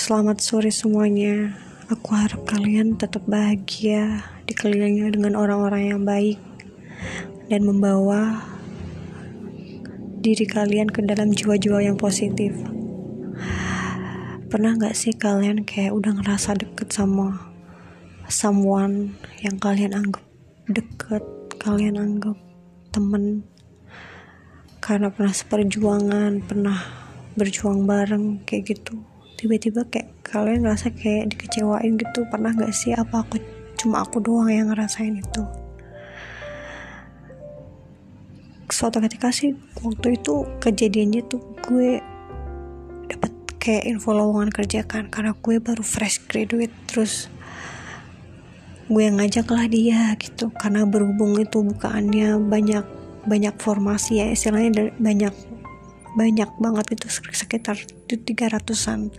Selamat sore semuanya. Aku harap kalian tetap bahagia, dikelilingi dengan orang-orang yang baik, dan membawa diri kalian ke dalam jiwa-jiwa yang positif. Pernah gak sih kalian kayak udah ngerasa deket sama someone yang kalian anggap deket, kalian anggap temen, karena pernah seperjuangan, pernah berjuang bareng kayak gitu tiba-tiba kayak kalian ngerasa kayak dikecewain gitu. Pernah gak sih? Apa aku cuma aku doang yang ngerasain itu? Suatu ketika sih waktu itu kejadiannya tuh gue dapat kayak info lowongan kerja kan. Karena gue baru fresh graduate terus gue ngajak lah dia gitu. Karena berhubung itu bukaannya banyak banyak formasi ya istilahnya banyak banyak banget itu sekitar 300an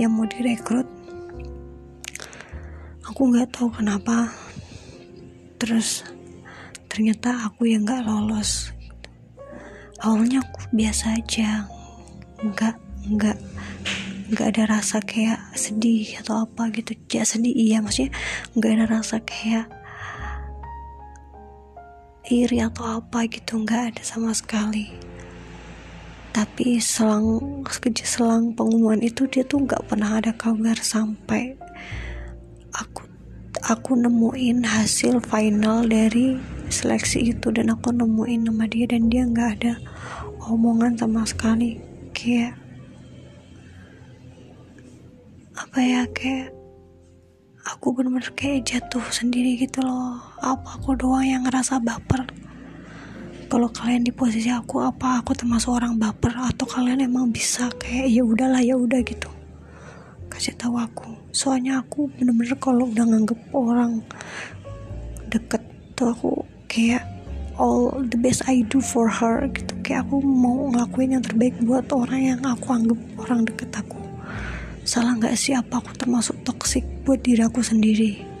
yang mau direkrut. Aku nggak tahu kenapa. Terus ternyata aku yang nggak lolos. Awalnya aku biasa aja. Nggak nggak nggak ada rasa kayak sedih atau apa gitu. Ya sedih iya maksudnya nggak ada rasa kayak iri atau apa gitu. Nggak ada sama sekali tapi selang sekejap selang pengumuman itu dia tuh nggak pernah ada kabar sampai aku aku nemuin hasil final dari seleksi itu. Dan aku nemuin nama dia dan dia nggak ada omongan sama sekali. Kayak apa ya kayak aku bener-bener kayak jatuh sendiri gitu loh. Apa aku doang yang ngerasa baper kalau kalian di posisi aku apa aku termasuk orang baper? Atau kalian emang bisa kayak ya udahlah ya udah gitu? Kasih tahu aku. Soalnya aku bener-bener kalau udah nganggep orang deket tuh aku kayak all the best I do for her gitu. Kayak aku mau ngelakuin yang terbaik buat orang yang aku anggap orang deket aku. Salah nggak sih apa aku termasuk toxic buat diri aku sendiri